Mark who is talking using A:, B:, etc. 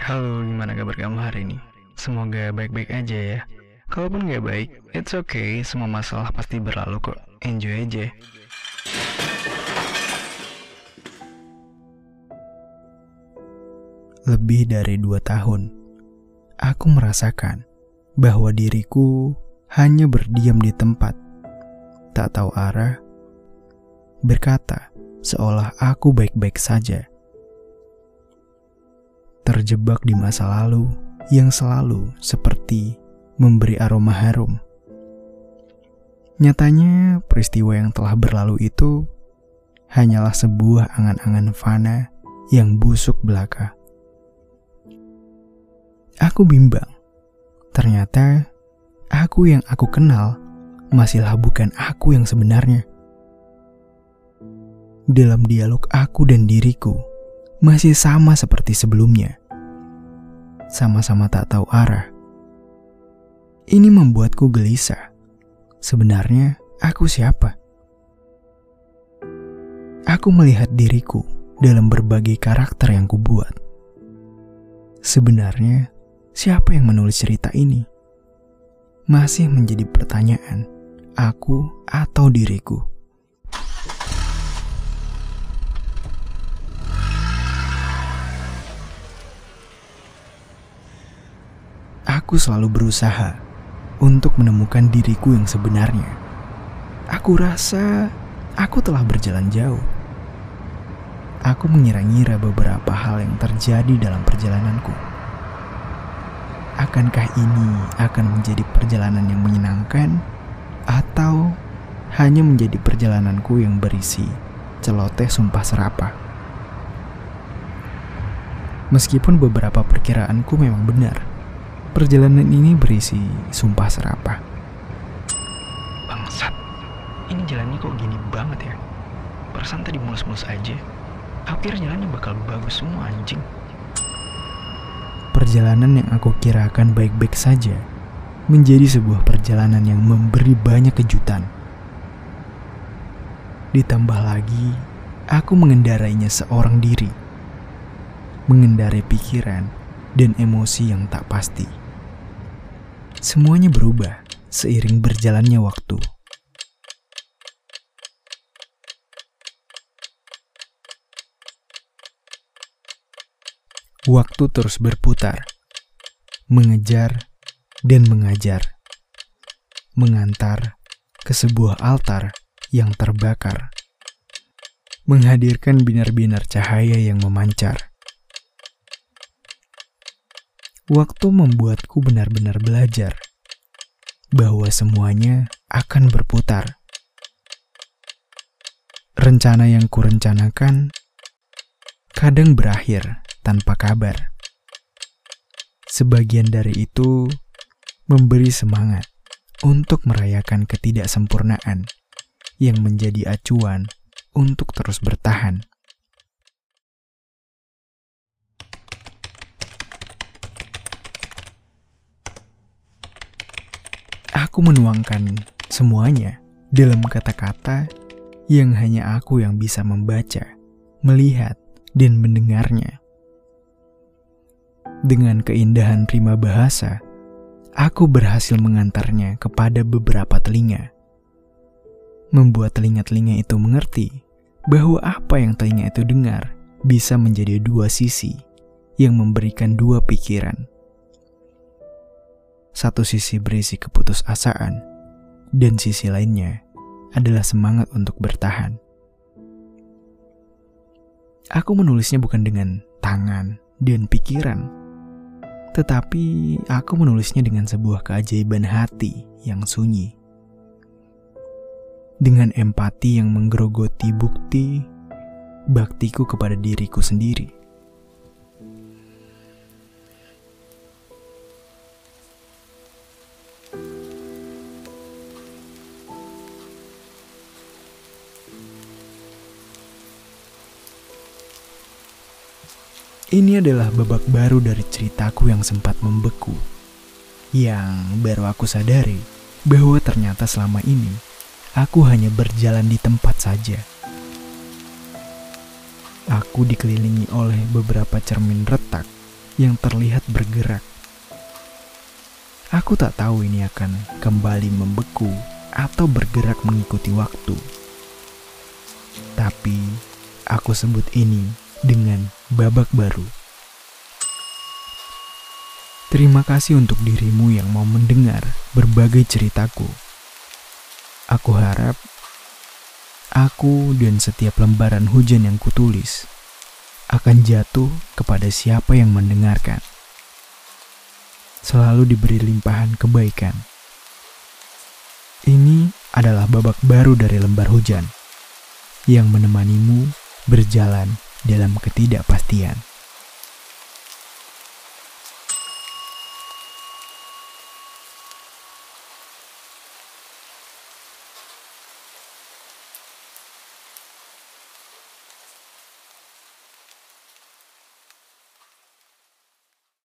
A: Halo, gimana kabar kamu hari ini? Semoga baik-baik aja ya. Kalaupun nggak baik, it's okay. Semua masalah pasti berlalu kok. Enjoy aja.
B: Lebih dari dua tahun, aku merasakan bahwa diriku hanya berdiam di tempat, tak tahu arah, berkata seolah aku baik-baik saja. Terjebak di masa lalu yang selalu seperti memberi aroma harum. Nyatanya, peristiwa yang telah berlalu itu hanyalah sebuah angan-angan fana yang busuk belaka. Aku bimbang. Ternyata aku yang aku kenal masihlah bukan aku yang sebenarnya. Dalam dialog aku dan diriku masih sama seperti sebelumnya. Sama-sama tak tahu arah. Ini membuatku gelisah. Sebenarnya aku siapa? Aku melihat diriku dalam berbagai karakter yang kubuat. Sebenarnya Siapa yang menulis cerita ini? Masih menjadi pertanyaan, aku atau diriku. Aku selalu berusaha untuk menemukan diriku yang sebenarnya. Aku rasa aku telah berjalan jauh. Aku mengira-ngira beberapa hal yang terjadi dalam perjalananku akankah ini akan menjadi perjalanan yang menyenangkan atau hanya menjadi perjalananku yang berisi celoteh sumpah serapah. Meskipun beberapa perkiraanku memang benar, perjalanan ini berisi sumpah serapah.
A: Bangsat, ini jalannya kok gini banget ya? Perasaan tadi mulus-mulus aja. Akhir jalannya bakal bagus semua anjing.
B: Perjalanan yang aku kira akan baik-baik saja menjadi sebuah perjalanan yang memberi banyak kejutan. Ditambah lagi, aku mengendarainya seorang diri, mengendarai pikiran dan emosi yang tak pasti. Semuanya berubah seiring berjalannya waktu. Waktu terus berputar, mengejar dan mengajar, mengantar ke sebuah altar yang terbakar, menghadirkan binar-binar cahaya yang memancar. Waktu membuatku benar-benar belajar bahwa semuanya akan berputar. Rencana yang kurencanakan kadang berakhir tanpa kabar. Sebagian dari itu memberi semangat untuk merayakan ketidaksempurnaan yang menjadi acuan untuk terus bertahan. Aku menuangkan semuanya dalam kata-kata yang hanya aku yang bisa membaca, melihat, dan mendengarnya. Dengan keindahan prima bahasa, aku berhasil mengantarnya kepada beberapa telinga. Membuat telinga-telinga itu mengerti bahwa apa yang telinga itu dengar bisa menjadi dua sisi yang memberikan dua pikiran. Satu sisi berisi keputusasaan, dan sisi lainnya adalah semangat untuk bertahan. Aku menulisnya bukan dengan tangan dan pikiran, tetapi aku menulisnya dengan sebuah keajaiban hati yang sunyi. Dengan empati yang menggerogoti bukti baktiku kepada diriku sendiri. Ini adalah babak baru dari ceritaku yang sempat membeku. Yang baru aku sadari bahwa ternyata selama ini aku hanya berjalan di tempat saja. Aku dikelilingi oleh beberapa cermin retak yang terlihat bergerak. Aku tak tahu ini akan kembali membeku atau bergerak mengikuti waktu. Tapi aku sebut ini dengan babak baru. Terima kasih untuk dirimu yang mau mendengar berbagai ceritaku. Aku harap aku dan setiap lembaran hujan yang kutulis akan jatuh kepada siapa yang mendengarkan. Selalu diberi limpahan kebaikan. Ini adalah babak baru dari lembar hujan yang menemanimu berjalan dalam ketidakpastian.